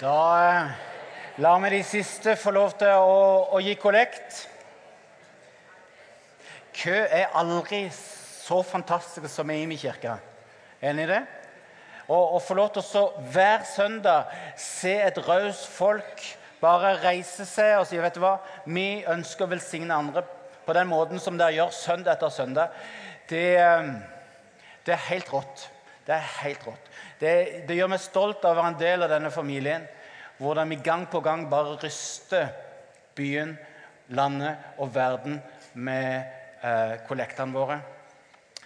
Da eh, lar vi de siste få lov til å, å gi kollekt. Kø er aldri så fantastisk som i min kirke. Enig i det? Og, å få lov til å hver søndag se et raust folk bare reise seg og si vet du hva, vi ønsker å velsigne andre på den måten som dere gjør søndag etter søndag. Det, eh, det er helt rått. Det er helt rått. Det, det, gjør meg stolt av å være en del av denne familien. Hvordan vi gang på gang bare ryster byen, landet og verden med eh, kollektene våre.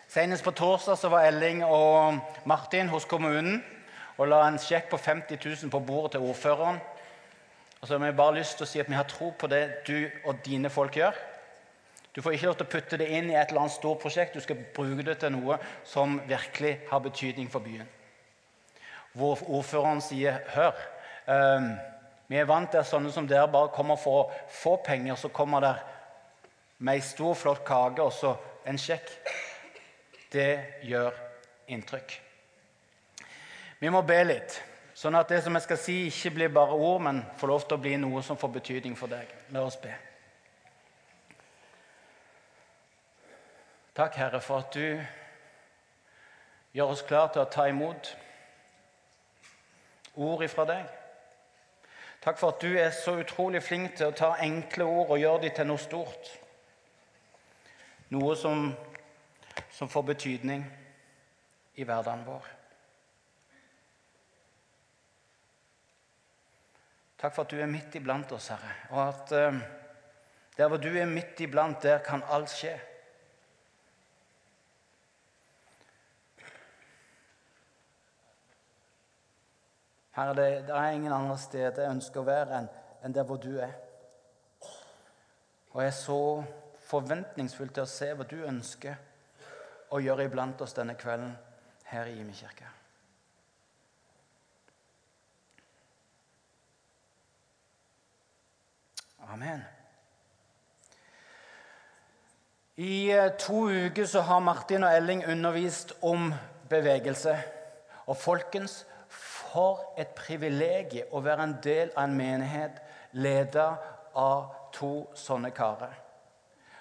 Senest på torsdag så var Elling og Martin hos kommunen og la en sjekk på 50 000 på bordet til ordføreren. Og så har vi bare lyst til å si at vi har tro på det du og dine folk gjør. Du får ikke lov til å putte det inn i et eller annet stort prosjekt. Du skal bruke det til noe som virkelig har betydning for byen. Hvor ordføreren sier Hør, um, vi er vant til at sånne som dere bare kommer for å få penger. Så kommer der med ei stor, flott kake og så en sjekk. Det gjør inntrykk. Vi må be litt, sånn at det som jeg skal si, ikke blir bare ord, men får lov til å bli noe som får betydning for deg. La oss be. Takk, Herre, for at du gjør oss klar til å ta imot ord ifra deg. Takk for at du er så utrolig flink til å ta enkle ord og gjøre dem til noe stort. Noe som, som får betydning i hverdagen vår. Takk for at du er midt iblant oss, Herre, og at uh, der hvor du er midt iblant, der kan alt skje. Herre, det, det, er ingen andre steder jeg ønsker å være enn, enn der hvor du er. Og jeg er så forventningsfull til å se hva du ønsker å gjøre iblant oss denne kvelden her i Imi kirke. Amen. I eh, to uker så har Martin og Elling undervist om bevegelse. Og folkens, for et privilegium å være en del av en menighet ledet av to sånne karer.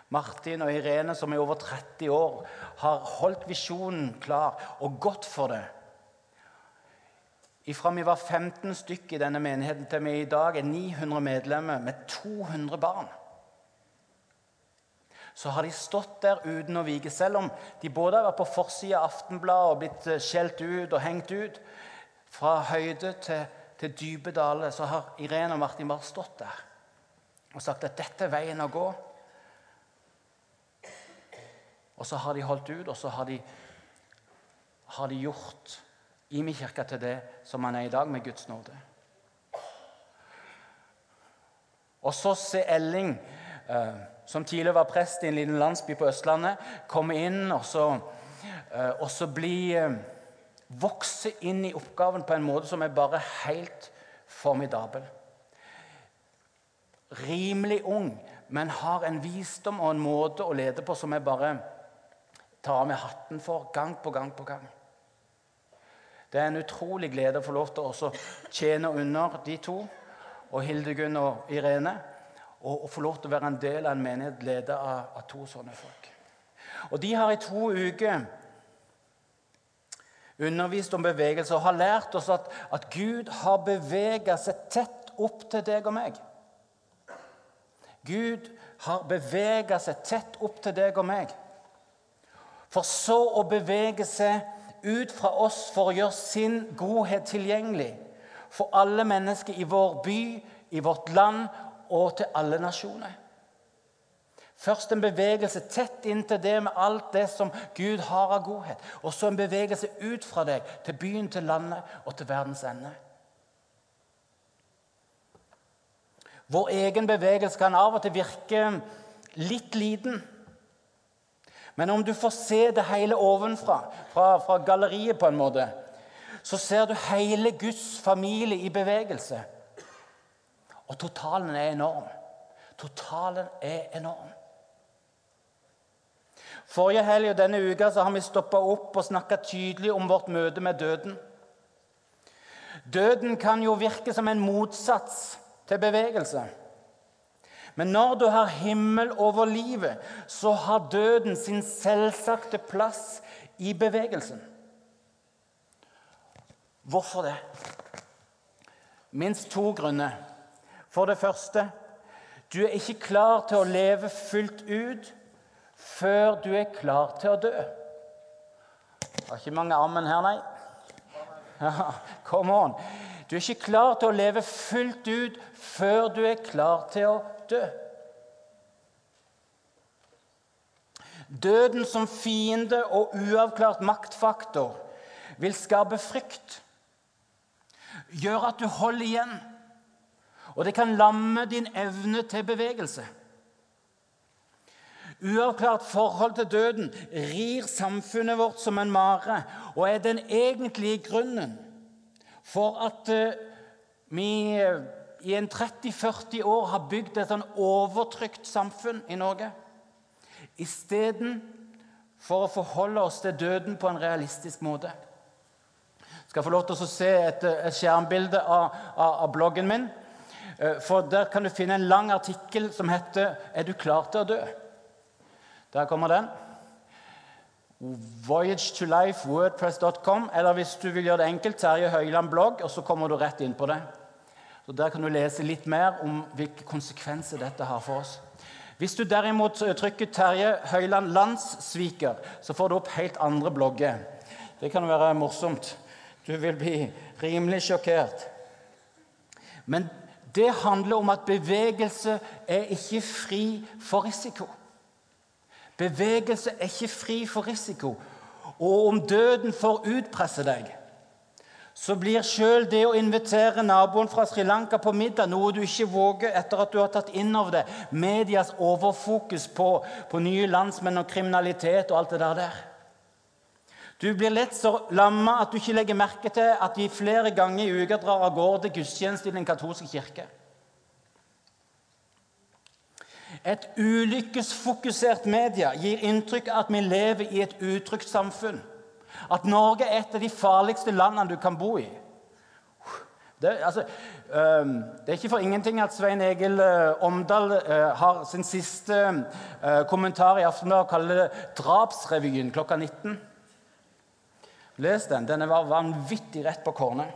Martin og Irene, som i over 30 år har holdt visjonen klar og gått for det. Fra vi var 15 stykker i denne menigheten til vi i dag er 900 medlemmer med 200 barn, så har de stått der uten å vike. Selv om de både har vært på forsida av Aftenbladet og blitt skjelt ut og hengt ut, fra høyde til, til dype daler så har Irene og Martin bare stått der og sagt at dette er veien å gå. Og så har de holdt ut, og så har de, har de gjort Imi kirke til det som han er i dag, med Guds nåde. Og så ser Elling, eh, som tidligere var prest i en liten landsby på Østlandet, komme inn og så, eh, og så bli eh, vokser inn i oppgaven på en måte som er bare helt formidabel. Rimelig ung, men har en visdom og en måte å lede på som jeg bare tar av meg hatten for gang på gang på gang. Det er en utrolig glede å få lov til å tjene under de to, og Hildegunn og Irene, og, og få lov til å være en del av en menighet ledet av, av to sånne folk. Og De har i to uker undervist om bevegelse og har lært oss at, at Gud har beveget seg tett opp til deg og meg. Gud har beveget seg tett opp til deg og meg. For så å bevege seg ut fra oss for å gjøre sin godhet tilgjengelig for alle mennesker i vår by, i vårt land og til alle nasjoner. Først en bevegelse tett inntil det med alt det som Gud har av godhet. Og så en bevegelse ut fra deg til byen, til landet og til verdens ende. Vår egen bevegelse kan av og til virke litt liten. Men om du får se det hele ovenfra, fra, fra galleriet på en måte, så ser du hele Guds familie i bevegelse. Og totalen er enorm. Totalen er enorm. Forrige helg og denne uka har vi stoppa opp og snakka tydelig om vårt møte med døden. Døden kan jo virke som en motsats til bevegelse. Men når du har himmel over livet, så har døden sin selvsagte plass i bevegelsen. Hvorfor det? Minst to grunner. For det første du er ikke klar til å leve fullt ut før du er klar til å dø. Det var ikke mange armen her, nei. Ja, come on. Du er ikke klar til å leve fullt ut før du er klar til å dø. Døden som fiende og uavklart maktfaktor vil skape frykt. Gjør at du holder igjen. Og det kan lamme din evne til bevegelse. Uavklart forhold til døden rir samfunnet vårt som en mare og er den egentlige grunnen for at eh, vi eh, i en 30-40 år har bygd et sånn overtrykt samfunn i Norge istedenfor å forholde oss til døden på en realistisk måte. Jeg skal få lov til å se et, et skjermbilde av, av, av, bloggen min. Eh, for Der kan du finne en lang artikkel som heter 'Er du klar til å dø?' Der kommer den. Voyage to life, wordpress.com. Eller hvis du vil gjøre det enkelt, Terje Høiland blogg, og så kommer du rett inn på det. Så Der kan du lese litt mer om hvilke konsekvenser dette har for oss. Hvis du derimot trykker Terje Høiland landssviker, så får du opp helt andre blogger. Det kan være morsomt. Du vil bli rimelig sjokkert. Men det handler om at bevegelse er ikke fri for risiko. Bevegelse er ikke fri for risiko. Og om døden får utpresse deg, så blir sjøl det å invitere naboen fra Sri Lanka på middag noe du ikke våger etter at du har tatt inn over deg medias overfokus på, på nye landsmenn og kriminalitet og alt det der. Du blir lett så lamma at du ikke legger merke til at de flere ganger i uka drar av gårde til gudstjeneste i den katolske kirke. Et ulykkesfokusert media gir inntrykk av at vi lever i et utrygt samfunn. At Norge er et av de farligste landene du kan bo i. Det, altså, det, er ikke for ingenting at Svein Egil uh, Omdal uh, har sin siste uh, kommentar i Aftenbladet og kaller det 'Drapsrevyen' klokka 19. Les den. Den var vanvittig rett på kornet.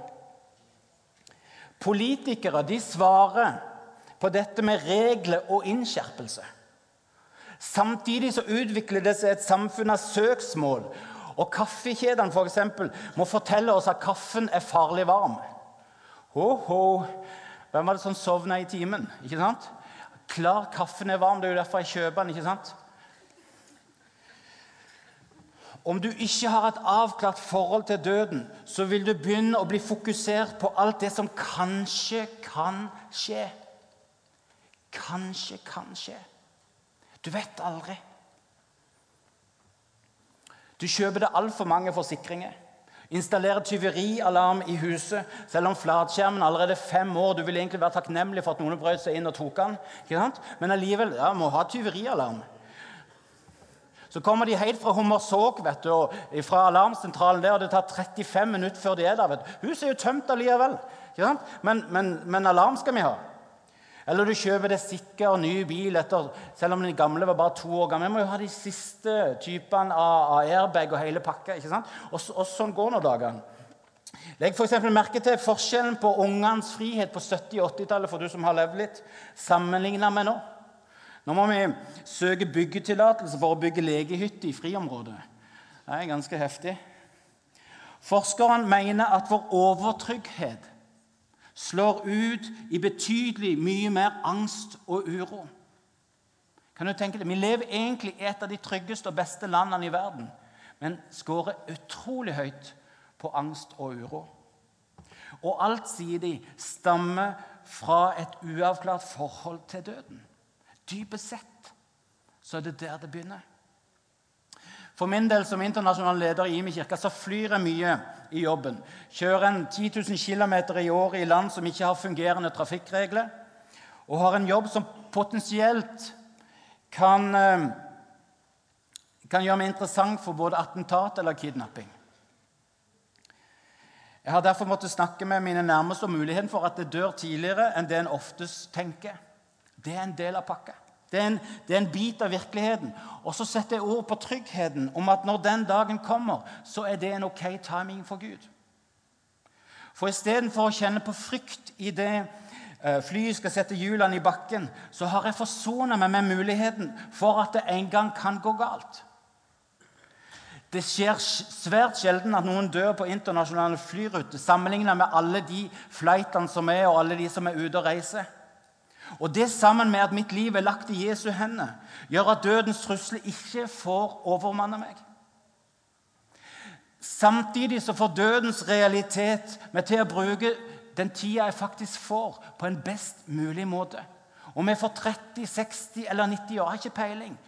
Politikere de svarer på dette med regler og innskjerpelse. Samtidig så utvikler det seg et samfunn av søksmål og kaffekjedene for eksempel, må fortelle oss at kaffen er farlig varm. Ho, ho. Hvem var det som sovna i timen? Ikke sant? Klar kaffen er varm. Det er jo derfor jeg kjøper den. ikke sant? Om du ikke har et avklart forhold til døden, så vil du begynne å bli fokusert på alt det som kanskje kan skje. Kanskje kanskje. Du vet aldri. Du kjøper deg altfor mange forsikringer. Installerer tyverialarm i huset, selv om flatskjermen allerede er fem år. Du vil egentlig være takknemlig for at noen brøt seg inn og tok den. Men allikevel ja, må ha tyverialarm. Så kommer de helt fra Hummersåk vet du, og fra alarmsentralen der, og det tar 35 minutter før de er der. vet du. Huset er jo tømt allikevel. Men, men, men alarm skal vi ha. Eller du kjøper deg sikker ny bil etter, selv om den gamle var bare to år gammel. Vi må jo ha de siste typene av, airbag og hele pakka. ikke sant? Og, og sånn går nå dagene. Legg for merke til forskjellen på ungenes frihet på 70- og 80-tallet for du som har levd litt, sammenligna med nå. Nå må vi søke byggetillatelse for å bygge legehytte i friområdet. Det er ganske heftig. Forskeren mener at vår overtrygghet slår ut i betydelig mye mer angst og uro. Kan du tenke deg? Vi lever egentlig i et av de tryggeste og beste landene i verden, men skårer utrolig høyt på angst og uro. Og alt, sier de, stammer fra et uavklart forhold til døden. Dypest sett så er det der det begynner. For min del som internasjonal leder i Imi kirke så flyr jeg mye i jobben. Kjører en 10 000 km i året i land som ikke har fungerende trafikkregler. Og har en jobb som potensielt kan, eh, kan gjøre meg interessant for både attentat eller kidnapping. Jeg har derfor måttet snakke med mine nærmeste om muligheten for at det dør tidligere enn det en oftest tenker. Det er en del av pakka. Det er, en, det er en bit av virkeligheten. Og så setter jeg ord på tryggheten om at når den dagen kommer, så er det en ok timing for Gud. For istedenfor å kjenne på frykt i det eh, flyet skal sette hjulene i bakken, så har jeg forsona meg med muligheten for at det en gang kan gå galt. Det skjer svært sjelden at noen dør på internasjonale flyruter sammenlignet med alle de flightene som er, og alle de som er ute og reiser. Og Det sammen med at mitt liv er lagt i Jesu hender, gjør at dødens trusler ikke får overmanne meg. Samtidig så får dødens realitet meg til å bruke den tida jeg faktisk får, på en best mulig måte. Om jeg får 30, 60 eller 90 år, har ikke peiling.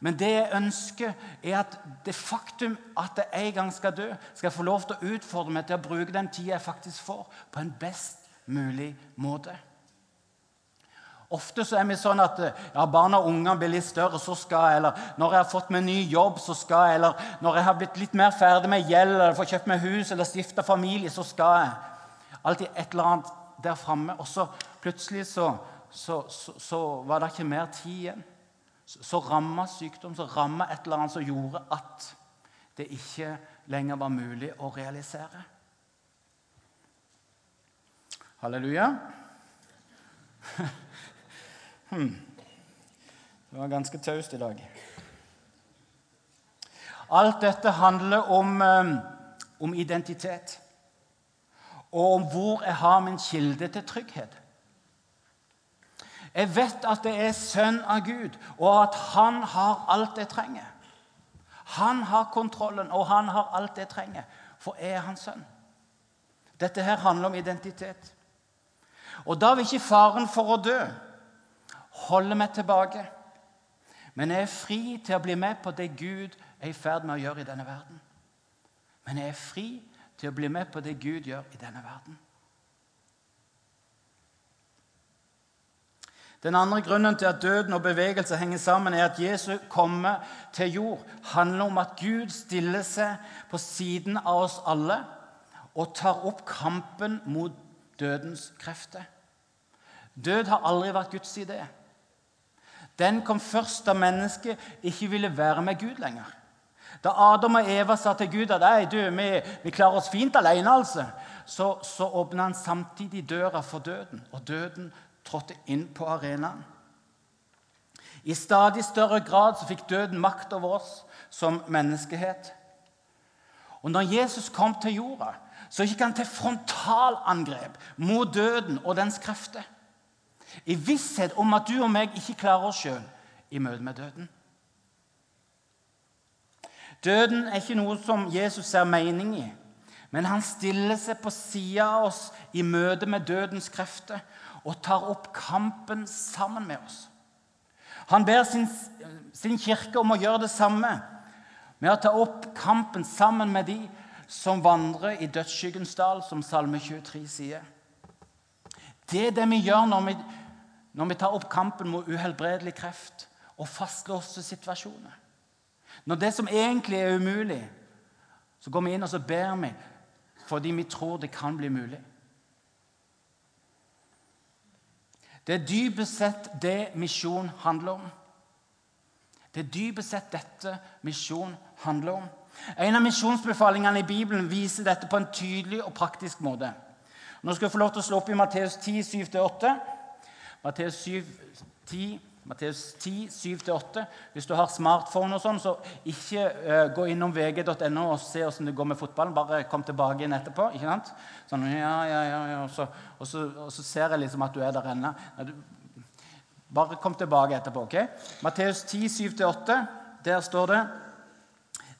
Men det jeg ønsker, er at det faktum at jeg en gang skal dø, skal få lov til å utfordre meg til å bruke den tida jeg faktisk får, på en best mulig måte. Ofte så er vi sånn at ja, barna og ungene blir litt større, så skal jeg. Eller når jeg har fått meg ny jobb, så skal jeg. Eller når jeg har blitt litt mer ferdig med gjeld, eller får kjøpt meg hus eller stifta familie, så skal jeg. Alltid et eller annet der framme. Og så plutselig så, så, så, så var det ikke mer tid igjen så ramma sykdom, så ramma et eller annet som gjorde at det ikke lenger var mulig å realisere. Halleluja. Hmm. Det var ganske taust i dag. Alt dette handler om, eh, om identitet og om hvor jeg har min kilde til trygghet. Jeg vet at jeg er sønn av Gud, og at han har alt jeg trenger. Han har kontrollen, og han har alt jeg trenger, for jeg er hans sønn. Dette her handler om identitet. Og da vil ikke faren for å dø holde meg tilbake. Men jeg er fri til å bli med på det Gud er i ferd med å gjøre i denne verden. Men jeg er fri til å bli med på det Gud gjør i denne verden. Den andre grunnen til at døden og bevegelse henger sammen, er at Jesus kommer til jord. handler om at Gud stiller seg på siden av oss alle og tar opp kampen mot dødens krefter. Død har aldri vært Guds idé. Den kom først da mennesket ikke ville være med Gud lenger. Da Adam og Eva sa til Gud at du, vi, vi, klarer oss fint alene, altså, så, så åpna han samtidig døra for døden. Og døden trådte inn på arenaen. I stadig større grad så fikk døden makt over oss som menneskehet. Og når Jesus kom til jorda, så gikk han til frontalangrep mot døden og dens krefter. I visshet om at du og meg ikke klarer oss sjøl i møte med døden. Døden er ikke noe som Jesus ser mening i, men han stiller seg på sida av oss i møte med dødens krefter og tar opp kampen sammen med oss. Han ber sin, sin, kirke om å gjøre det samme, med å ta opp kampen sammen med de som vandrer i dødsskyggens dal, som Salme 23 sier. Det er det vi gjør når vi, når vi tar opp kampen mot uhelbredelig kreft og fastlåste situasjoner. Når det som egentlig er umulig, så går vi inn og så ber vi fordi vi tror det kan bli mulig. Det er dypest sett det misjon handler om. Det er dypest sett dette misjon handler om. En av misjonsbefalingene i Bibelen viser dette på en tydelig og praktisk måte. Nå skal jeg få lov til å slå opp i Matteus 10, 7-8. Matteus 7, 10, Matteus 10, 7-8. Hvis du har smartphone, og sånn, så ikke uh, gå innom vg.no og se hvordan det går med fotballen. Bare kom tilbake inn etterpå. ikke sant? Sånn, ja, ja, ja, ja. Og, så, og, så, og, så, ser jeg liksom at du er der ennå. Bare kom tilbake etterpå. ok? Matteus 10, 7-8. Der står det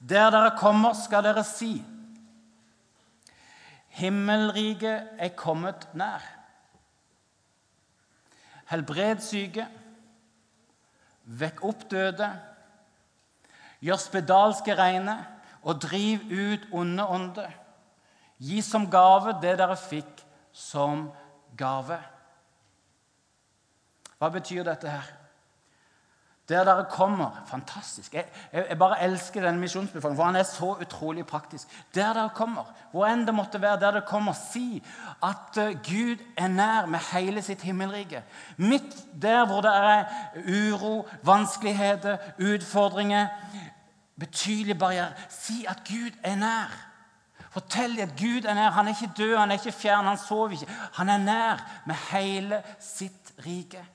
Der dere kommer, skal dere si Himmelriket er kommet nær. Helbred syke Vekk opp døde, gjør spedalske reine og driv ut onde ånder. Gi som gave det dere fikk som gave. Hva betyr dette her? Der dere kommer Fantastisk. Jeg, jeg, jeg bare elsker denne misjonsbefolkningen, for han er så utrolig praktisk. Der dere kommer, hvor enn det måtte være, der dere kommer, si at uh, Gud er nær med hele sitt himmelrike. Midt der hvor det er uro, vanskeligheter, utfordringer, betydelige barrierer. Si at Gud er nær. Fortell at Gud er nær. Han er ikke død, han er ikke fjern, han sover ikke. Han er nær med hele sitt rike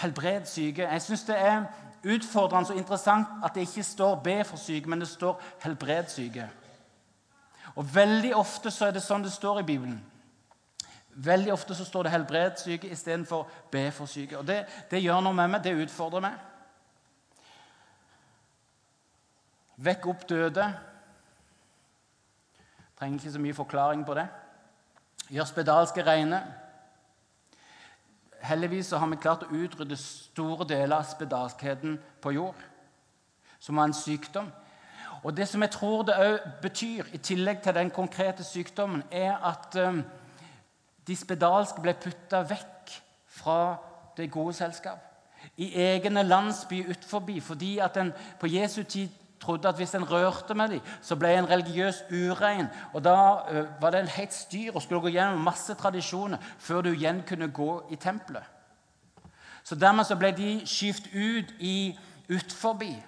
helbred syke. Jeg syns det er utfordrende og interessant at det ikke står 'be for syke', men det står 'helbred syke'. Og Veldig ofte så er det sånn det står i Bibelen. Veldig ofte så står det 'helbred syke' istedenfor 'be for syke'. Og det, det gjør noe med meg. Det utfordrer meg. Vekk opp døde. Trenger ikke så mye forklaring på det. Gjør spedalske reine. Heldigvis har vi klart å utrydde store deler av spedalskheten på jord, som var en sykdom. Og Det som jeg tror det òg betyr, i tillegg til den konkrete sykdommen, er at um, de spedalske ble putta vekk fra det gode selskap. I egne landsbyer utenfor, fordi at en på Jesu tid trodde at hvis en rørte med dem, så ble en religiøs urein. Og Da uh, var det en helt styr og skulle gå gjennom masse tradisjoner før du igjen kunne gå i tempelet. Så Dermed så ble de skyvd ut i utforbi.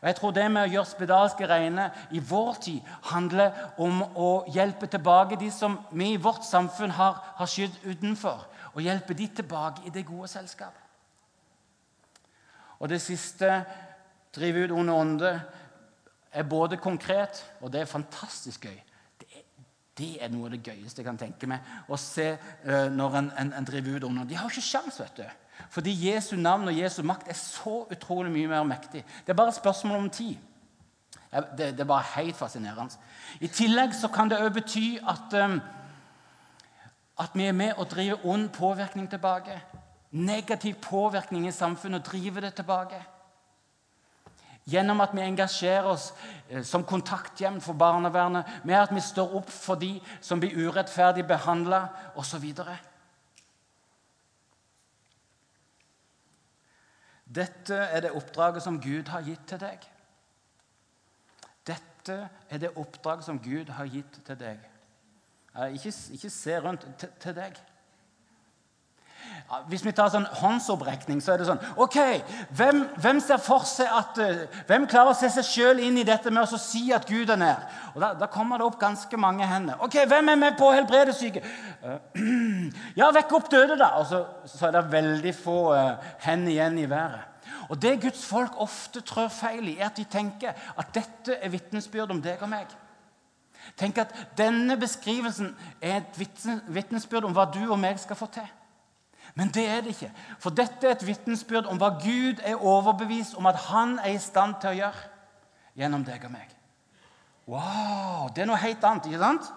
Og Jeg tror det med å gjøre spedalske reine i vår tid handler om å hjelpe tilbake de som vi i vårt samfunn har, har skydd utenfor, og hjelpe de tilbake i det gode selskapet. Og det siste drive ut onde ånder, er både konkret, og det er fantastisk gøy. Det er, noe av det gøyeste jeg kan tenke meg. Å se uh, når en, en, en, driver ut ånder. De har ikke sjans, vet du. Fordi Jesu navn og Jesu makt er så utrolig mye mer mektig. Det er bare et spørsmål om tid. Det, det er bare helt fascinerende. I tillegg så kan det òg bety at, um, at vi er med og driver ond påvirkning tilbake. Negativ påvirkning i samfunnet og driver det tilbake. Gjennom at vi engasjerer oss eh, som kontakthjem for barnevernet, med at vi står opp for de som blir urettferdig behandla, osv. Dette er det oppdraget som Gud har gitt til deg. Dette er det oppdraget som Gud har gitt til deg. Ikke, ikke se rundt til, deg. Hvis vi tar sånn håndsopprekning, så er det sånn Ok, hvem, hvem at, uh, hvem klarer å se seg sjøl inn i dette med å si at Gud er nær? Og da, da, kommer det opp ganske mange hender. Ok, Hvem er med på å helbrede syke? Uh, ja, vekk opp døde, da. Og så, så er det veldig få uh, hender igjen i været. Og Det Guds folk ofte trør feil i, er at de tenker at dette er vitnesbyrd om deg og meg. Tenk at Denne beskrivelsen er et vitnesbyrd om hva du og meg skal få til. Men det er det ikke. For dette er et vitnesbyrd om hva Gud er overbevist om at han er i stand til å gjøre gjennom deg og meg. Wow! Det er noe helt annet, ikke sant?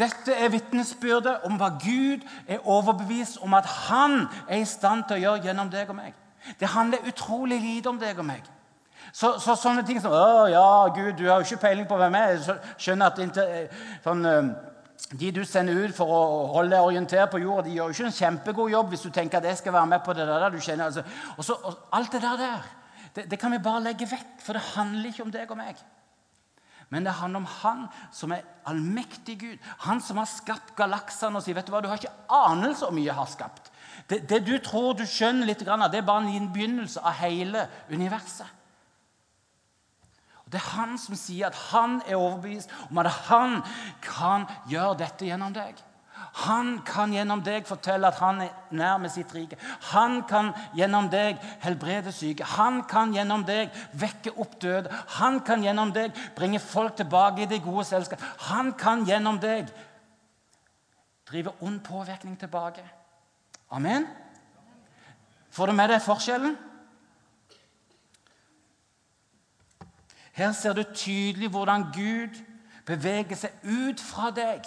Dette er vitnesbyrdet om hva Gud er overbevist om at han er i stand til å gjøre gjennom deg og meg. Det handler utrolig lite om deg og meg. Så, så sånne ting som 'Å ja, Gud, du har jo ikke peiling på hvem jeg er.' skjønner at det, sånn, de du sender ut for å holde deg orientert på jorda, de gjør jo ikke en kjempegod jobb hvis du tenker at jeg skal være med på det der. du kjenner. Altså. Og så, og alt det der, der det, det, kan vi bare legge vekk, for det handler ikke om deg og meg. Men det handler om Han som er allmektig Gud. Han som har skapt galaksene og sier vet du hva, du har ikke anelse om mye jeg har skapt. Det, det, du tror du skjønner litt, det er bare en begynnelse av hele universet. Det er han som sier at han er overbevist om at han kan gjøre dette gjennom deg. Han kan gjennom deg fortelle at han er nær med sitt rike. Han kan gjennom deg helbrede syke. Han kan gjennom deg vekke opp døde. Han kan gjennom deg bringe folk tilbake i det gode selskap. Han kan gjennom deg drive ond påvirkning tilbake. Amen. Får du med deg forskjellen? Her ser du tydelig hvordan Gud beveger seg ut fra deg.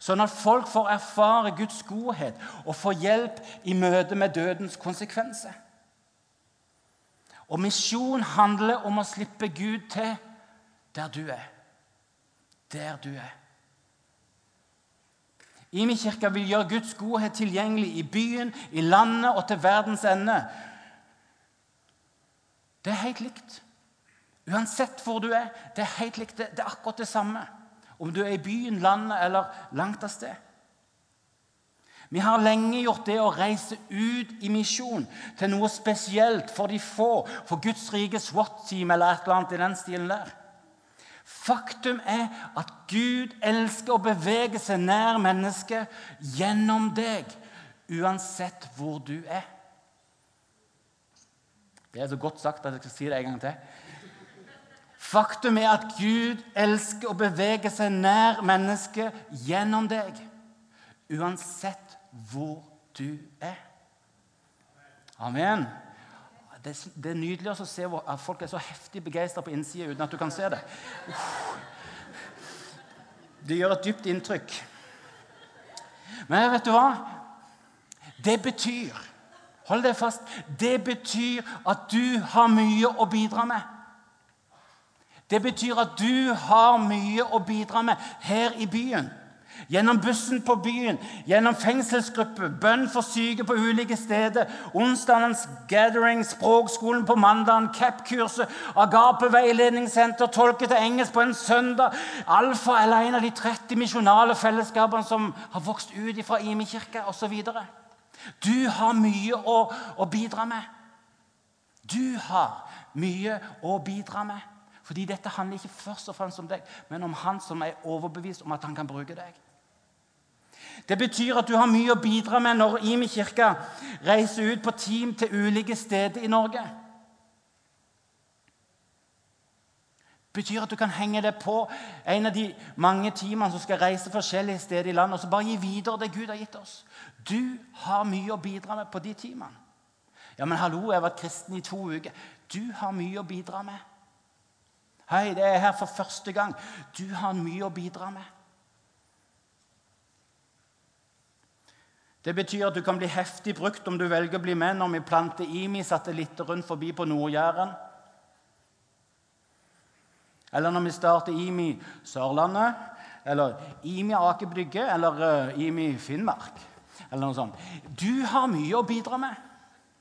Sånn at folk får erfare Guds godhet og får hjelp i møte med dødens konsekvenser. Og misjon handler om å slippe Gud til der du er. Der du er. Imi kirka vil gjøre Guds godhet tilgjengelig i byen, i landet og til verdens ende. Det er helt likt. Uansett hvor du er. Det er helt likt. Det er akkurat det samme. Om du er i byen, landet eller langt av sted. Vi har lenge gjort det å reise ut i misjon til noe spesielt for de få, for Guds rike SWAT-team eller et eller annet i den stilen der. Faktum er at Gud elsker å bevege seg nær mennesket gjennom deg, uansett hvor du er. Det er så godt sagt at jeg skal si det en gang til. Faktum er at Gud elsker å bevege seg nær mennesket gjennom deg, uansett hvor du er. Amen. Det, er nydelig å se at folk er så heftig begeistra på innsida uten at du kan se det. Det gjør et dypt inntrykk. Men vet du hva? Det betyr Hold deg fast. Det betyr at du har mye å bidra med. Det betyr at du har mye å bidra med her i byen. Gjennom bussen på byen, gjennom fengselsgruppe, bønn for syke på ulike steder, onsdagens gathering, språkskolen på mandagen, CAP-kurset, Agape veiledningssenter, tolke til engelsk på en søndag, Alfa eller en av de 30 misjonale fellesskapene som har vokst ut fra Imi kirke osv. Du har mye å, å bidra med. Du har mye å bidra med. Fordi dette handler ikke først og fremst om deg, men om han som er overbevist om at han kan bruke deg. Det betyr at du har mye å bidra med når Imi kirke reiser ut på team til ulike steder i Norge. Det betyr at du kan henge deg på en av de mange teamene som skal reise forskjellige steder i landet, og så bare gi videre det Gud har gitt oss. Du har mye å bidra med på de teamene. Ja, men hallo, jeg har vært kristen i to uker. Du har mye å bidra med. Hei, det er her for første gang. Du har mye å bidra med. Det betyr at du kan bli heftig brukt om du velger å bli med når vi planter IMI-satellitter rundt forbi på Nord-Jæren. Eller når vi starter IMI Sørlandet, eller IMI Aker Brygge, eller uh, IMI Finnmark. Eller noe sånt. Du har mye å bidra med.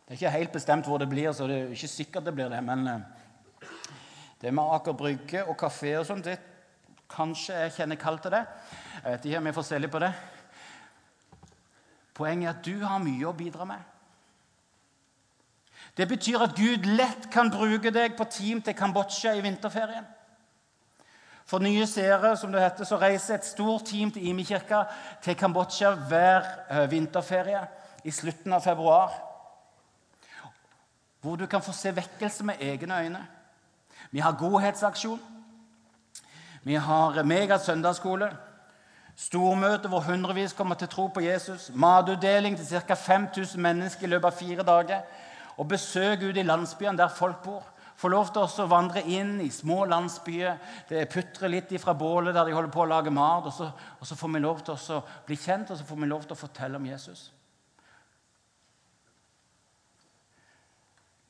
Det er ikke helt bestemt hvor det blir, så det er ikke sikkert det blir det. Men uh, det med Aker Brygge og kafé og sånt, det kanskje jeg kjenner kaldt til det. Jeg vet ikke om jeg får se på det. Poenget er at du har mye å bidra med. Det betyr at Gud lett kan bruke deg på team til Kambodsja i vinterferien. For nye seere som det heter, så reiser et stort team til Imi-kirka til Kambodsja hver eh, vinterferie i slutten av februar. Hvor du kan få se vekkelse med egne øyne. Vi har godhetsaksjon. Vi har mega søndagsskole. Stormøte hvor hundrevis kommer til tro på Jesus. Matutdeling til ca. 5000 mennesker i løpet av fire dager. Og besøk ute i landsbyene der folk bor. Få lov til å vandre inn i små landsbyer. Det putrer litt fra bålet der de holder på å lage mat. Og og så får vi lov til å bli kjent og så får vi lov til å fortelle om Jesus.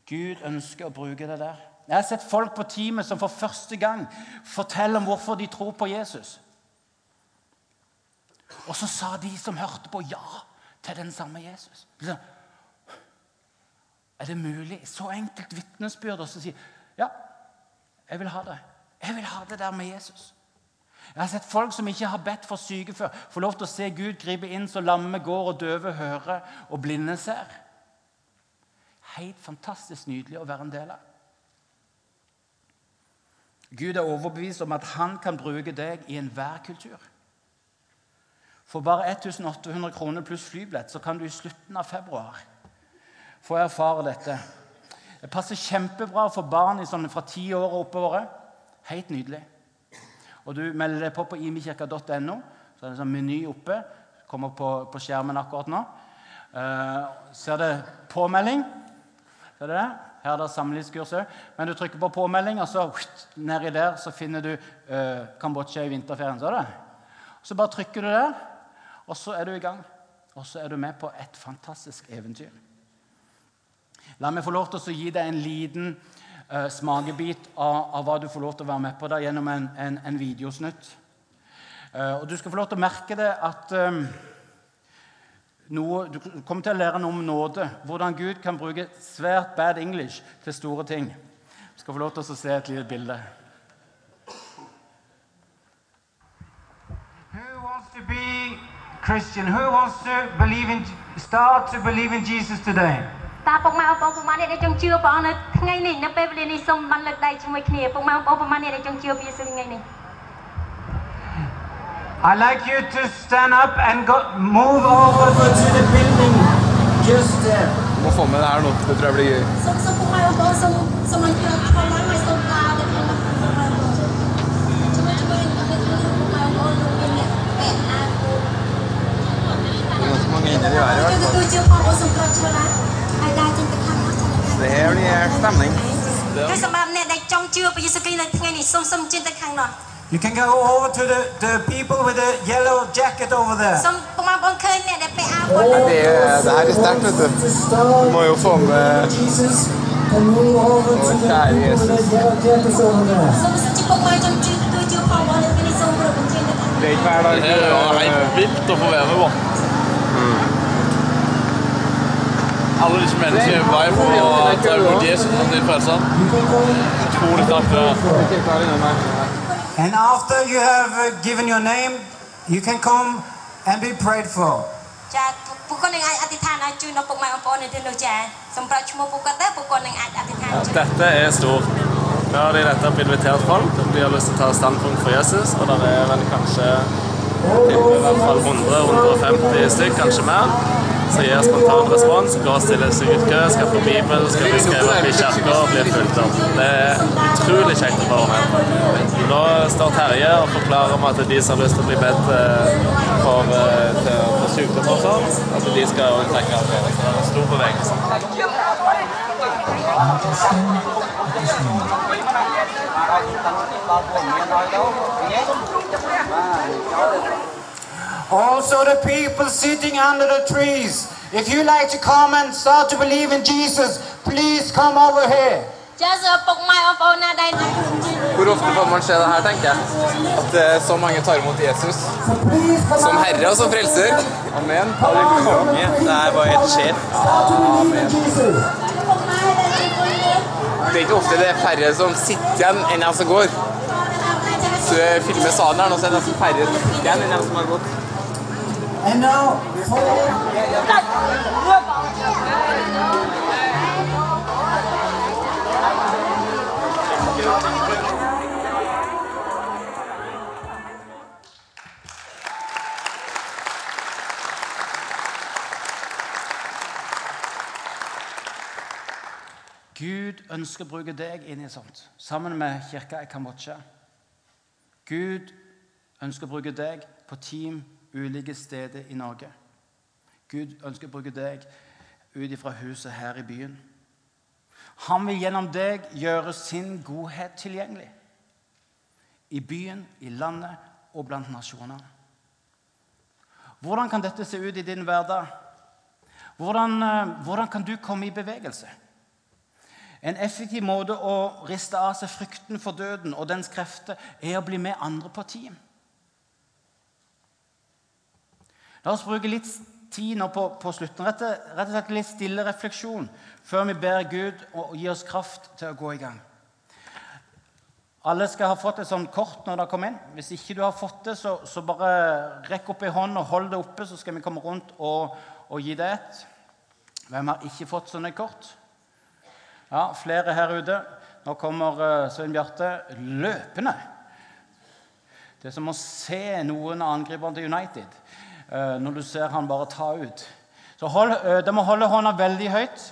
Gud ønsker å bruke det der. Jeg har sett folk på teamet som for første gang forteller om hvorfor de tror på Jesus. Og så sa de som hørte på, ja til den samme Jesus. Er det mulig? Så enkelt vitnesbyrd. å si ja, jeg vil ha det. Jeg vil ha det der med Jesus. Jeg har sett folk som ikke har bedt for syke før, få lov til å se Gud gripe inn så lamme går og døve hører og blinde ser. Helt fantastisk nydelig å være en del av. Gud er overbevist om at han kan bruke deg i enhver kultur. For bare 1800 kroner pluss flybillett så kan du i slutten av februar få erfare dette. Det passer kjempebra for barn fra ti år og oppover. Helt nydelig. Og Du melder deg på på imikirka.no. Så er det en sånn meny oppe. Kommer på, på skjermen akkurat nå. Uh, ser det påmelding? Ser du det? Her er det samlivskurs. Men du trykker på påmelding, og så nedi der så finner du uh, Kambodsja i vinterferien. Så, så bare trykker du der. Og så er du i gang. Og så er du med på et fantastisk eventyr. La meg få lov til å gi deg en liten uh, smakebit av, av, hva du får lov til å være med på der, gjennom en, en, en videosnutt. Uh, og du skal få lov til å merke det at um, noe, Du kommer til å lære noe om nåde. Hvordan Gud kan bruke svært bad English til store ting. Du skal få lov til å se et lite bilde. Who wants to be Christian? Who wants to believe in, start to believe in Jesus today? តើពុកម៉ែបងប្អូនប្រមាណអ្នកដែលចង់ជឿព្រះអង្គនៅថ្ងៃនេះនៅពេលវេលានេះសូមបានលើកដៃជាមួយគ្នាពុកម៉ែបងប្អូនប្រមាណអ្នកដែលចង់ជឿព្រះយេស៊ូវថ្ងៃនេះ I'd like you to stand up and go, move over to the building just there. Du må få med det her nå. Det tror jeg blir gøy. សូមសូមពុកម៉ែបងប្អូនសូមសូមអញ្ជើញអរគុណហើយសូមការដល់ពុកម៉ែបងប្អូនជួយជួយពុកម៉ែបងប្អូនមានអ្នកពេទ្យអាគូ Det er ganske mange inne i været i ជួយ hvert ទៅ fall. ជួយផងអូនសូមប្រត់ជួយឡាហើយដើរចេញទៅខាងនោះទៅខាង Det her blir stemning. ហើយសម្រាប់អ្នកដែលចង់ជឿព្រះយេស៊ូវគ្រីស្ទនៅថ្ងៃនេះសូមសូមចេញទៅខាងនោះ You can go over to the, the people with the yellow jacket over there. Som pumapon khơi nè đẹp áo của nó. Det det her er sterkt, vet du. Må jo få med Å, kjære Jesus. Det er ikke hver dag. Det er helt vilt å få være med på. Alle disse menneskene er på vei på å ta imot Jesus som sin frelser. Sånn. Utrolig sterkt. And after you have uh, given your name, you can come and be prayed for. ចាពួកគាត់នឹងអាចអធិដ្ឋានឲ្យជួយនៅពុកម៉ែបងប្អូននៅទីនោះចាសូមប្រាច់ឈ្មោះពួកគាត់ទៅពួកគាត់នឹងអាចអធិដ្ឋានជួយ Dette er stort. Nå har de nettopp invitert folk om de har lyst til å ta standpunkt for Jesus. Og det er vel kanskje tipper i hvert fall 100-150 stykk, kanskje mer. Så gir spontan respons, går og stiller seg ut kø, skal på Bibel, skal bli skrevet opp i kirka og bli fulgt opp. Det er utrolig kjekt å være med. Nå står Terje og forklarer om at de som har lyst til å bli bedt eh, for, eh, for sykdom og sånn, at de skal også trekke av en stor bevegelse. Also, the people sitting under the trees, if you like to come and start to believe in Jesus, please come over here. Hvor ofte får man se det her, tenker jeg. At eh, så mange tar imot Jesus som herre og som frelser. Amen. Halleluja. Det her var helt sjef. Amen. Det er ikke ofte det er færre som sitter igjen enn jeg som går. Så eh, filmer salen her nå, så er det nesten færre som sitter igjen enn jeg som har gått. And now, Gud ønsker å bruke deg inn i sånt, sammen med kirka i Kambodsja. Gud ønsker å bruke deg på team ulike steder i Norge. Gud ønsker å bruke deg ut ifra huset her i byen. Han vil gjennom deg gjøre sin godhet tilgjengelig. I byen, i landet og blant nasjonene. Hvordan kan dette se ut i din hverdag? Hvordan, eh, hvordan kan du komme i bevegelse? En effektiv måte å riste av seg frykten for døden og dens krefter er å bli med andre på team. La oss bruke litt tid nå på, på slutten. Rett, rett og slett litt stille refleksjon før vi ber Gud å gi oss kraft til å gå i gang. Alle skal ha fått et sånt kort når dere kommer inn. Hvis ikke du har fått det, så, så bare rekk opp ei hånd og hold det oppe, så skal vi komme rundt og, og gi deg et. Hvem har ikke fått sånne kort? Ja, flere her ute. Nå kommer uh, Svein Bjarte løpende. Det er som å se noen av angriperne til United eh, når du ser han bare ta ut. Så hold, uh, De må holde hånda veldig høyt,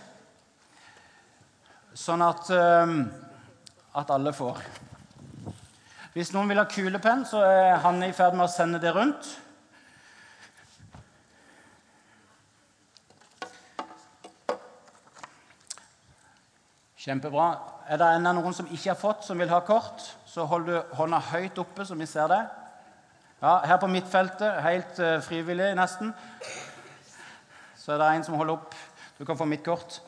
sånn at, eh, at alle får. Hvis noen vil ha kulepenn, så er han i ferd med å sende det rundt. Kjempebra. Er det enda noen som ikke har fått, som vil ha kort, så hold du hånda høyt oppe, så vi ser det. Ja, Her på midtfeltet, helt eh, frivillig nesten, så er det en som holder opp. Du kan få mitt kort.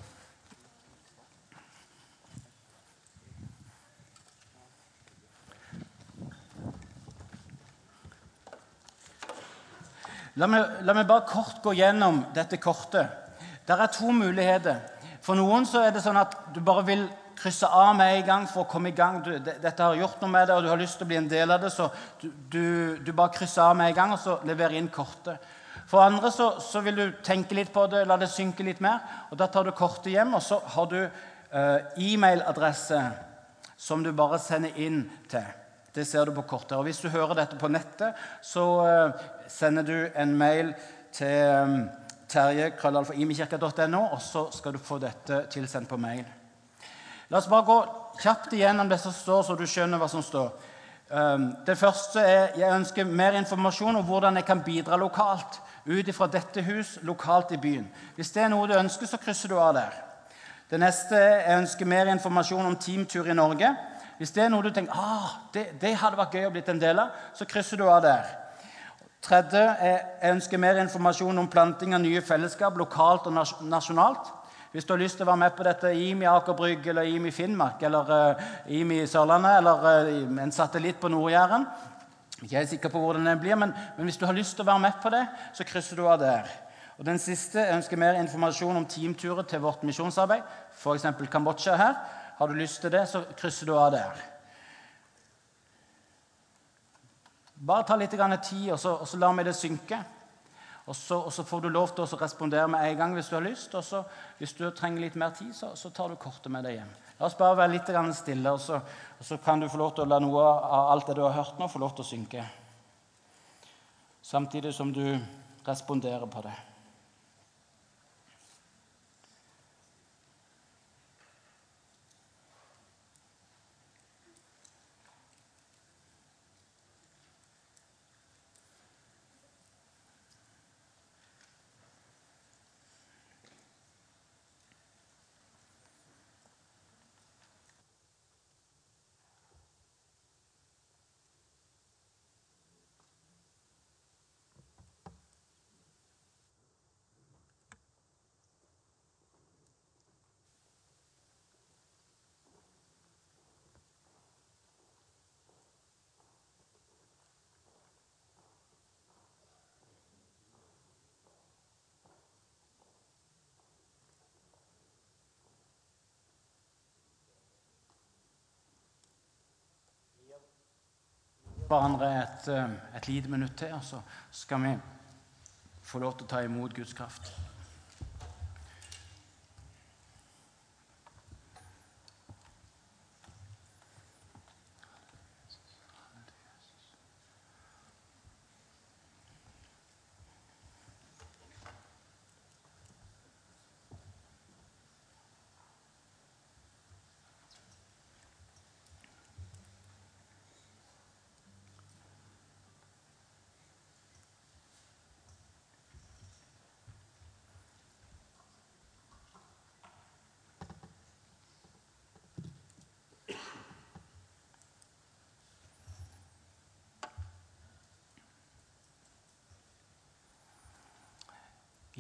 La meg, la meg bare kort gå gjennom dette kortet. Der er to muligheter. For noen så er det sånn at du bare vil krysse av med en gang for å komme i gang. Du, dette har gjort noe med deg, og du har lyst til å bli en del av det, så du, du, du bare krysser av med en gang, og så leverer inn kortet. For andre så, så vil du tenke litt på det, la det synke litt mer, og da tar du kortet hjem, og så har du eh, e-mailadresse som du bare sender inn til. Det ser du på kortet. Og hvis du hører dette på nettet, så eh, sender du en mail til um, terje.imekirka.no, og så skal du få dette tilsendt på mail. La oss bare gå kjapt igjennom det som står, så du skjønner hva som står. Um, det første er jeg ønsker mer informasjon om hvordan jeg kan bidra lokalt. Ut ifra dette hus, lokalt i byen. Hvis det er noe du ønsker, så krysser du av der. Det neste er jeg ønsker mer informasjon om teamtur i Norge. Hvis det er noe du tenker ah, det, det hadde vært gøy å blitt en del av, så krysser du av der. Tredje er jeg ønsker mer informasjon om planting av nye fellesskap lokalt og nasjonalt. Hvis du har lyst til å være med på dette i IMI Aker Brygge eller IMI Finnmark eller uh, IMI Sørlandet eller uh, en satellitt på Nord-Jæren Ikke er sikker på hvordan det blir, men, men hvis du har lyst til å være med på det, så krysser du av der. Og den siste jeg ønsker mer informasjon om teamturer til vårt misjonsarbeid, f.eks. Kambodsja her. Har du lyst til det, så krysser du av der. Bare ta litt tid, og så, og så lar vi det synke. Og så, og så får du lov til å respondere med en gang hvis du har lyst. Og så, hvis du trenger litt mer tid, så, så tar du kortet med deg hjem. La oss bare være litt stille, og så, og så kan du få lov til å la noe av alt det du har hørt nå, få lov til å synke. Samtidig som du responderer på det. Hverandre et, eh, et lite minutt til, og så skal vi få lov til å ta imot Guds kraft.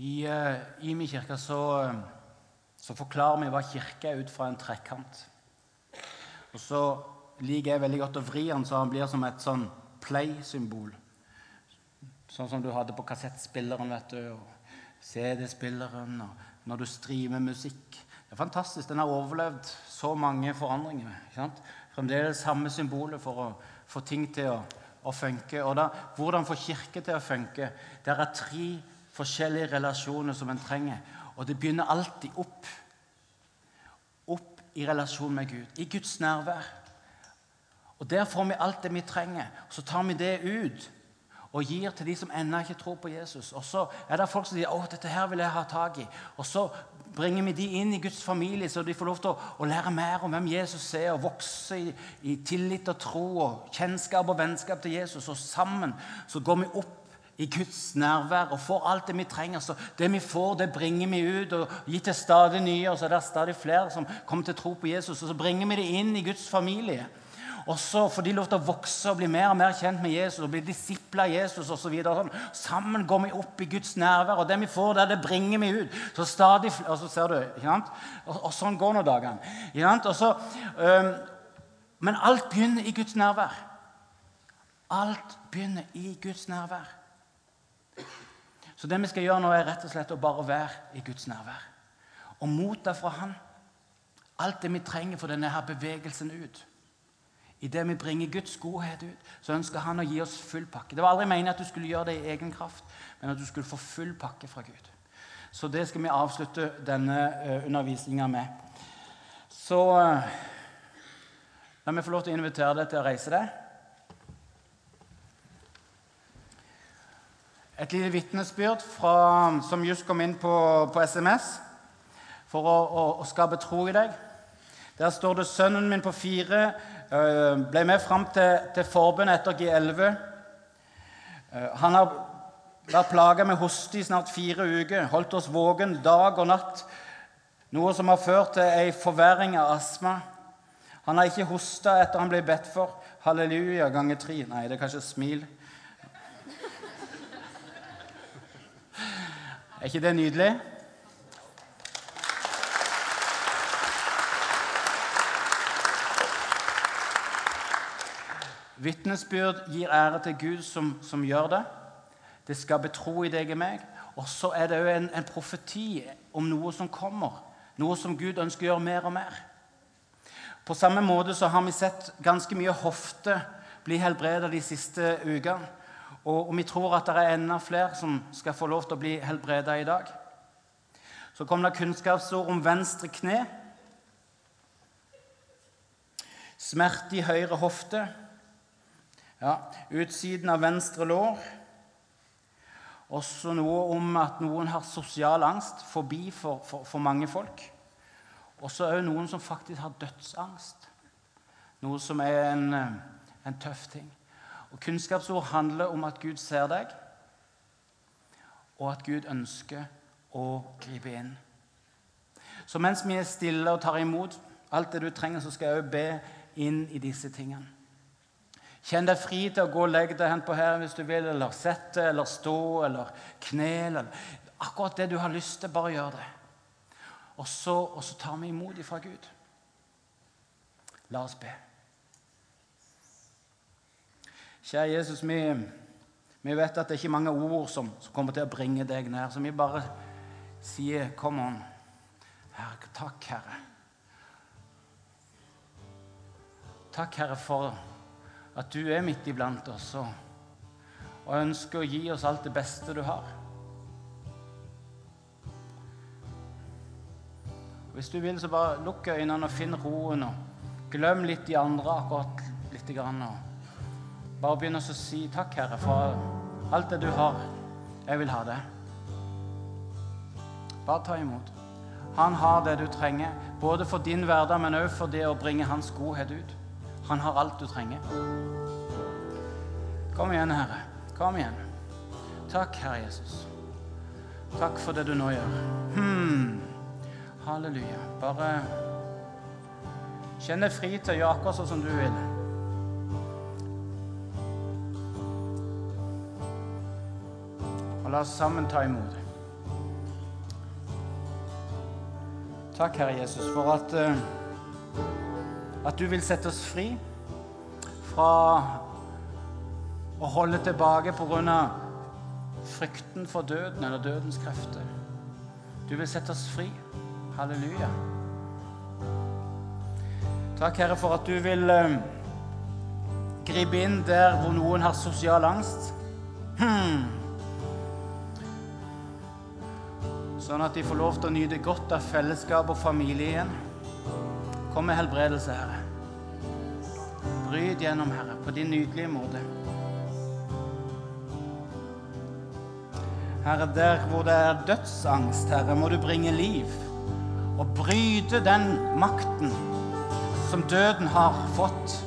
Uh, i min kirke så, eh, så forklarer vi hva kirke er ut fra en trekant. Og så liker jeg veldig godt å vri den så han blir som et sånn play-symbol. Sånn som du hadde på kassettspilleren vet du, og CD-spilleren og når du streamer musikk. Det er fantastisk. Den har overlevd så mange forandringer. ikke sant? Fremdeles samme symboler for å få ting til å, å funke. Og da, hvordan få kirke til å funke? Det er tre forskjellige relasjoner som en trenger. Og det begynner alltid opp. Opp i relasjon med Gud. I Guds nærvær. Og Der får vi alt det vi trenger. Så tar vi det ut og gir til de som ennå ikke tror på Jesus. Og så er det folk som sier 'Å, dette her vil jeg ha tak i'. Og så bringer vi de inn i Guds familie, så de får lov til å, å lære mer om hvem Jesus er, og vokse i, i tillit og tro og kjennskap og vennskap til Jesus. Og sammen så går vi opp i Guds nærvær og får alt det vi trenger. Så det vi får, det bringer vi ut og gir til stadig nye. Og så er det stadig flere som kommer til å tro på Jesus. Og så bringer vi det inn i Guds familie. Og så får de lov til å vokse og bli mer og mer kjent med Jesus og bli disipler av Jesus osv. Sånn. Sammen går vi opp i Guds nærvær, og det vi får der, det bringer vi ut. Så stadig, og så ser du, ikke sant? Og, og sånn går nå dagene. Ikke? Og så, men alt begynner i Guds nærvær. Alt begynner i Guds nærvær. Så det vi skal gjøre nå, er rett og slett å bare være i Guds nærvær. Og motta fra Han alt det vi trenger for denne her bevegelsen ut. Idet vi bringer Guds godhet ut, så ønsker Han å gi oss full pakke. Det var aldri meningen at du skulle gjøre det i egen kraft, men at du skulle få full pakke fra Gud. Så det skal vi avslutte denne uh, undervisninga med. Så uh, la meg få lov til å invitere deg til å reise deg. Et lite vitnesbyrd fra- som just kom inn på, på SMS for å, å, å skape tro i deg. Der står det 'Sønnen min på fire øh, ble med fram til, til forbundet etter G11.' Øh, han har vært plaga med hoste i snart fire uker, holdt oss våken dag og natt, noe som har ført til ei forverring av astma. Han har ikke hosta etter han ble bedt for. Halleluja ganger tre. Nei, det er kanskje smil. Er ikke det nydelig? Vitnesbyrd gir ære til Gud som, som gjør det. Det skal betro i deg og meg. Og så er det òg en, en profeti om noe som kommer. Noe som Gud ønsker å gjøre mer og mer. På samme måte så har vi sett ganske mye hofte bli helbredet de siste ukene. Og, og vi tror at det er enda flere som skal få lov til å bli helbreda i dag. Så kom det kunnskapsord om venstre kne. Smerte i høyre hofte. Ja, utsiden av venstre lår. Også noe om at noen har sosial angst, forbi for, for, for mange folk. Og så òg noen som faktisk har dødsangst. Noe som er en, en tøff ting. Og Kunnskapsord handler om at Gud ser deg, og at Gud ønsker å gripe inn. Så mens vi er stille og tar imot alt det du trenger, så skal jeg òg be inn i disse tingene. Kjenn deg fri til å gå og legge deg hen på her hvis du vil, eller sette, eller stå, eller knel. Eller akkurat det du har lyst til, bare gjør det. Og så, og så tar vi imot ifra Gud. La oss be. Kjære Jesus, vi, vi vet at det er ikke mange ord som, som, kommer til å bringe deg nær, så vi bare sier 'Kom on'. Herre, takk, Herre. Takk, Herre, for at du er midt iblant oss og, og ønsker å gi oss alt det beste du har. Hvis du vil, så bare lukk øynene og finn roen. og Glem litt de andre akkurat lite grann. og bare begynn å si takk, Herre, for alt det du har. Jeg vil ha det. Bare ta imot. Han har det du trenger, både for din hverdag, men også for det å bringe hans godhet ut. Han har alt du trenger. Kom igjen, Herre. Kom igjen. Takk, Herre Jesus. Takk for det du nå gjør. Hmm. Halleluja. Bare kjenn deg fri til å gjøre akkurat sånn som du vil. La oss sammen ta imot. Takk, Herre Jesus, for at, uh, at du vil sette oss fri fra å holde tilbake pga. frykten for døden eller dødens krefter. Du vil sette oss fri. Halleluja. Takk, Herre, for at du vil uh, gripe inn der hvor noen har sosial angst. Hmm. Sånn at de får lov til å nyte godt av fellesskap og familie igjen. Kom med helbredelse, Herre. Bryt gjennom, Herre, på din nydelige måte. Herre, der hvor det er dødsangst, Herre, må du bringe liv. Og bryte den makten som døden har fått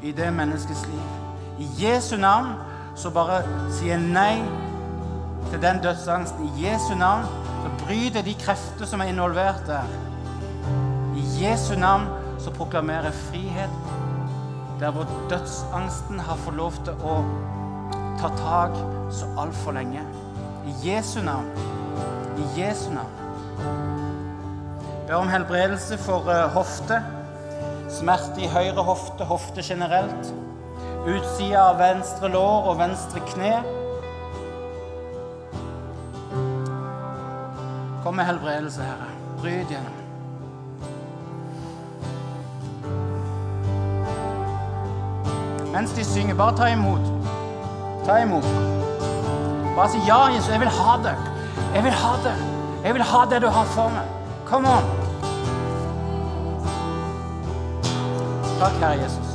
i det menneskets liv. I Jesu navn så bare sier nei til den dødsangsten. I Jesu navn så bryter de krefter som er involvert der. I Jesu navn så proklamerer jeg frihet der hvor dødsangsten har fått lov til å ta tak så altfor lenge. I Jesu navn. I Jesu navn. Ber om helbredelse for uh, hofte. Smerte i høyre hofte, hofte generelt. Utsida av venstre lår og venstre kne. Kom med helbredelse, Herre. Bryt gjennom. Mens de synger, bare ta imot. Ta imot. Bare si ja, Jesus, jeg vil ha det. Jeg vil ha det. Jeg vil ha det du har for meg. Come on. Takk, Herre Jesus.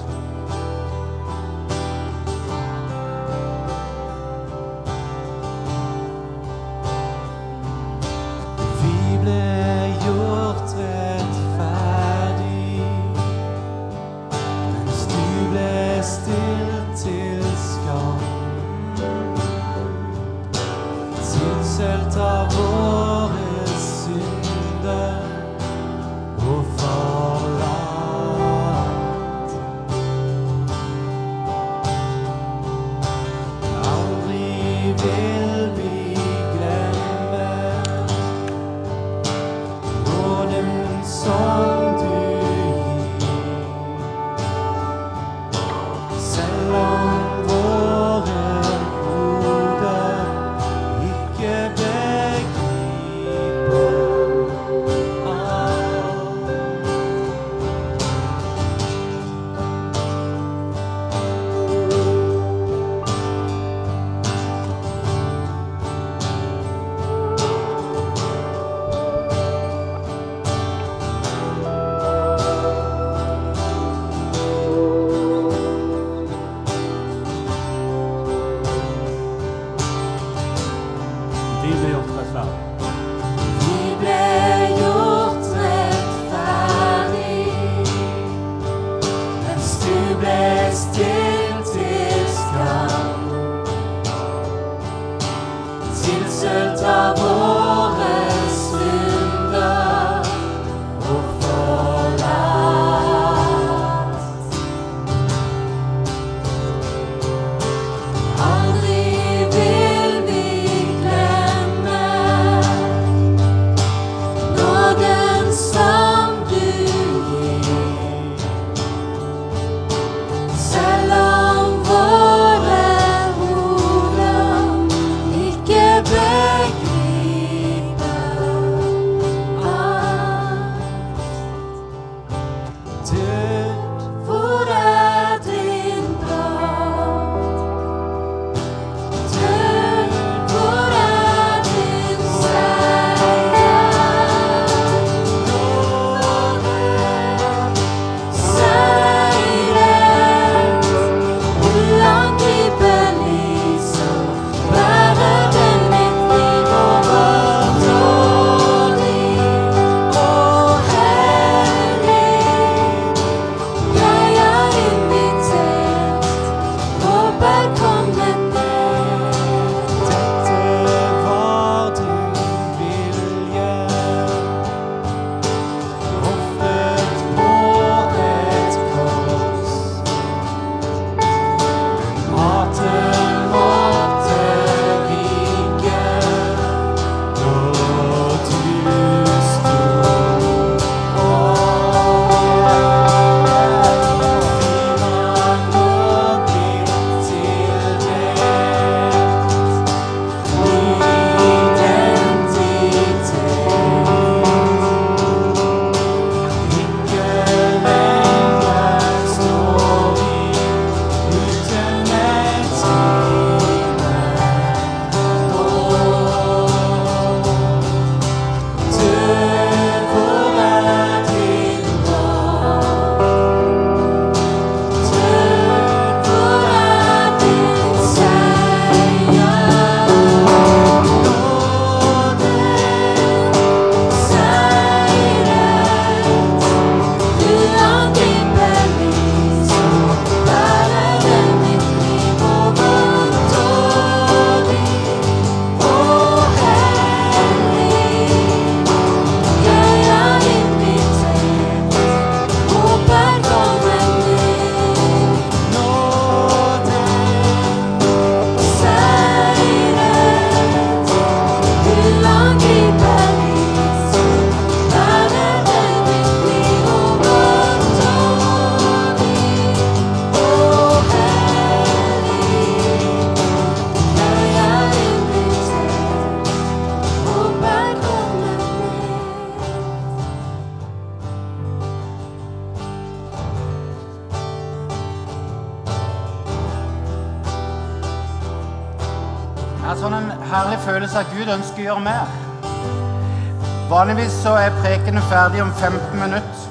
Er prekenen ferdig om 15 minutter.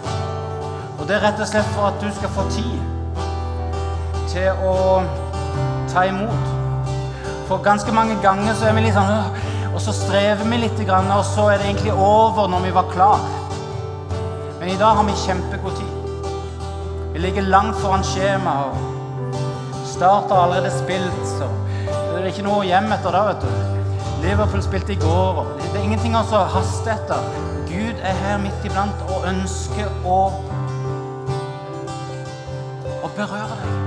Og det er rett og slett for at du skal få tid til å ta imot. For ganske mange ganger så er vi litt sånn Og så strever vi litt, og så er det egentlig over når vi var klar. Men i dag har vi kjempegod tid. Vi ligger langt foran skjemaet. Start har allerede spilt, så det er ikke noe hjem etter det, vet du. Liverpool spilte i går, og det er ingenting å haste etter. Gud er her midt iblant og ønsker å, å berøre deg.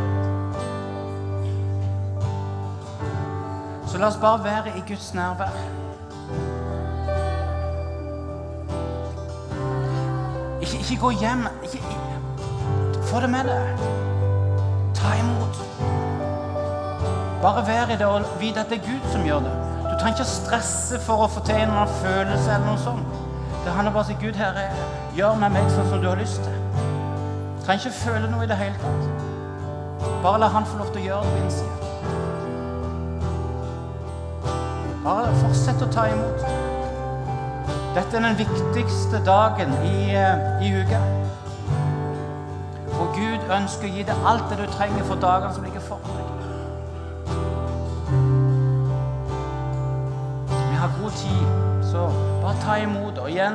Så la oss bare være i Guds nærvær. Ikke, ikke gå hjem. Ikke, få det med deg. Ta imot. Bare vær i det og vit at det er Gud som gjør det. Du trenger ikke å stresse for å få til en følelse eller noe sånt. Det handler bare om å si Gud, Herre, gjør med meg sånn som du har lyst til. Du trenger ikke føle noe i det hele tatt. Bare la Han få lov til å gjøre det på innsiden. Bare fortsett å ta imot. Dette er den viktigste dagen i, eh, i uka. Og Gud ønsker å gi deg alt det du trenger for dagene som ligger foran deg. God tid, så bare ta imot. Og igjen,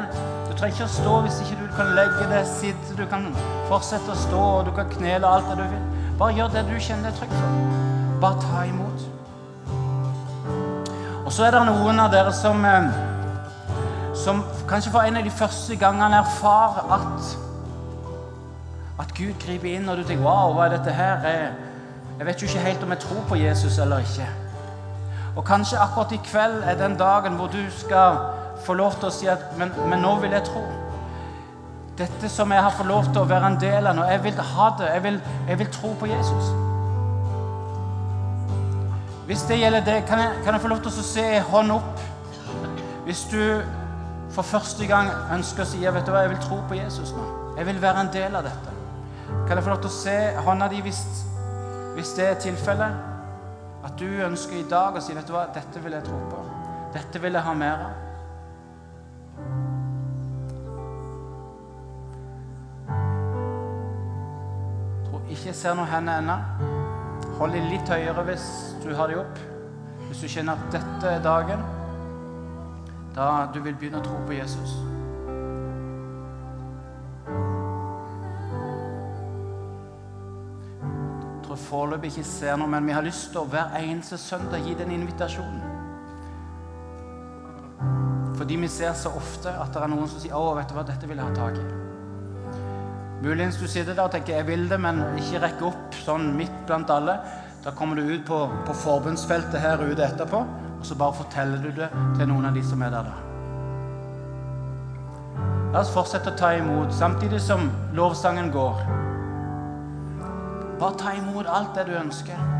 du trenger ikke å stå hvis ikke du kan legge deg, sitte. Du kan fortsette å stå, og du kan knele alt det du vil. Bare gjør det du kjenner deg trygg for. Bare ta imot. Og så er det noen av dere som, eh, som kanskje for en av de første gangene erfarer at at Gud griper inn, og du tenker Wow, hva er dette her? Jeg, jeg vet jo ikke helt om jeg tror på Jesus eller ikke. Og kanskje akkurat i kveld er den dagen hvor du skal få lov til å si at Men, men nå vil jeg tro. Dette som jeg har fått lov til å være en del av nå, jeg vil ha det. Jeg vil, jeg vil tro på Jesus. Hvis det gjelder det, kan kan jeg få lov til å se hånd opp? Hvis du for første gang ønsker å si vet du hva, jeg vil tro på Jesus nå. Jeg vil være en del av dette. Kan jeg få lov til å se hånda di hvis, hvis det er tilfellet? At du ønsker i dag å si vet du hva, dette vil jeg tro på. Dette vil jeg ha mer av. Tror ikke jeg ser noen hender ennå. Hold dem litt høyere hvis du har dem opp. Hvis du kjenner at dette er dagen da du vil begynne å tro på Jesus. Foreløpig ikke ser noe, men vi har lyst til å hver eneste søndag gi den invitasjonen. Fordi vi ser så ofte at det er noen som sier 'Å, vet du hva, dette vil jeg ha tak i'. Muligens du sitter der og tenker 'jeg vil det', men ikke rekker opp sånn midt blant alle. Da kommer du ut på, på forbundsfeltet her ute etterpå, og så bare forteller du det til noen av de som er der. da. La oss fortsette å ta imot, samtidig som lovsangen går. Bare ta imot alt det du ønsker.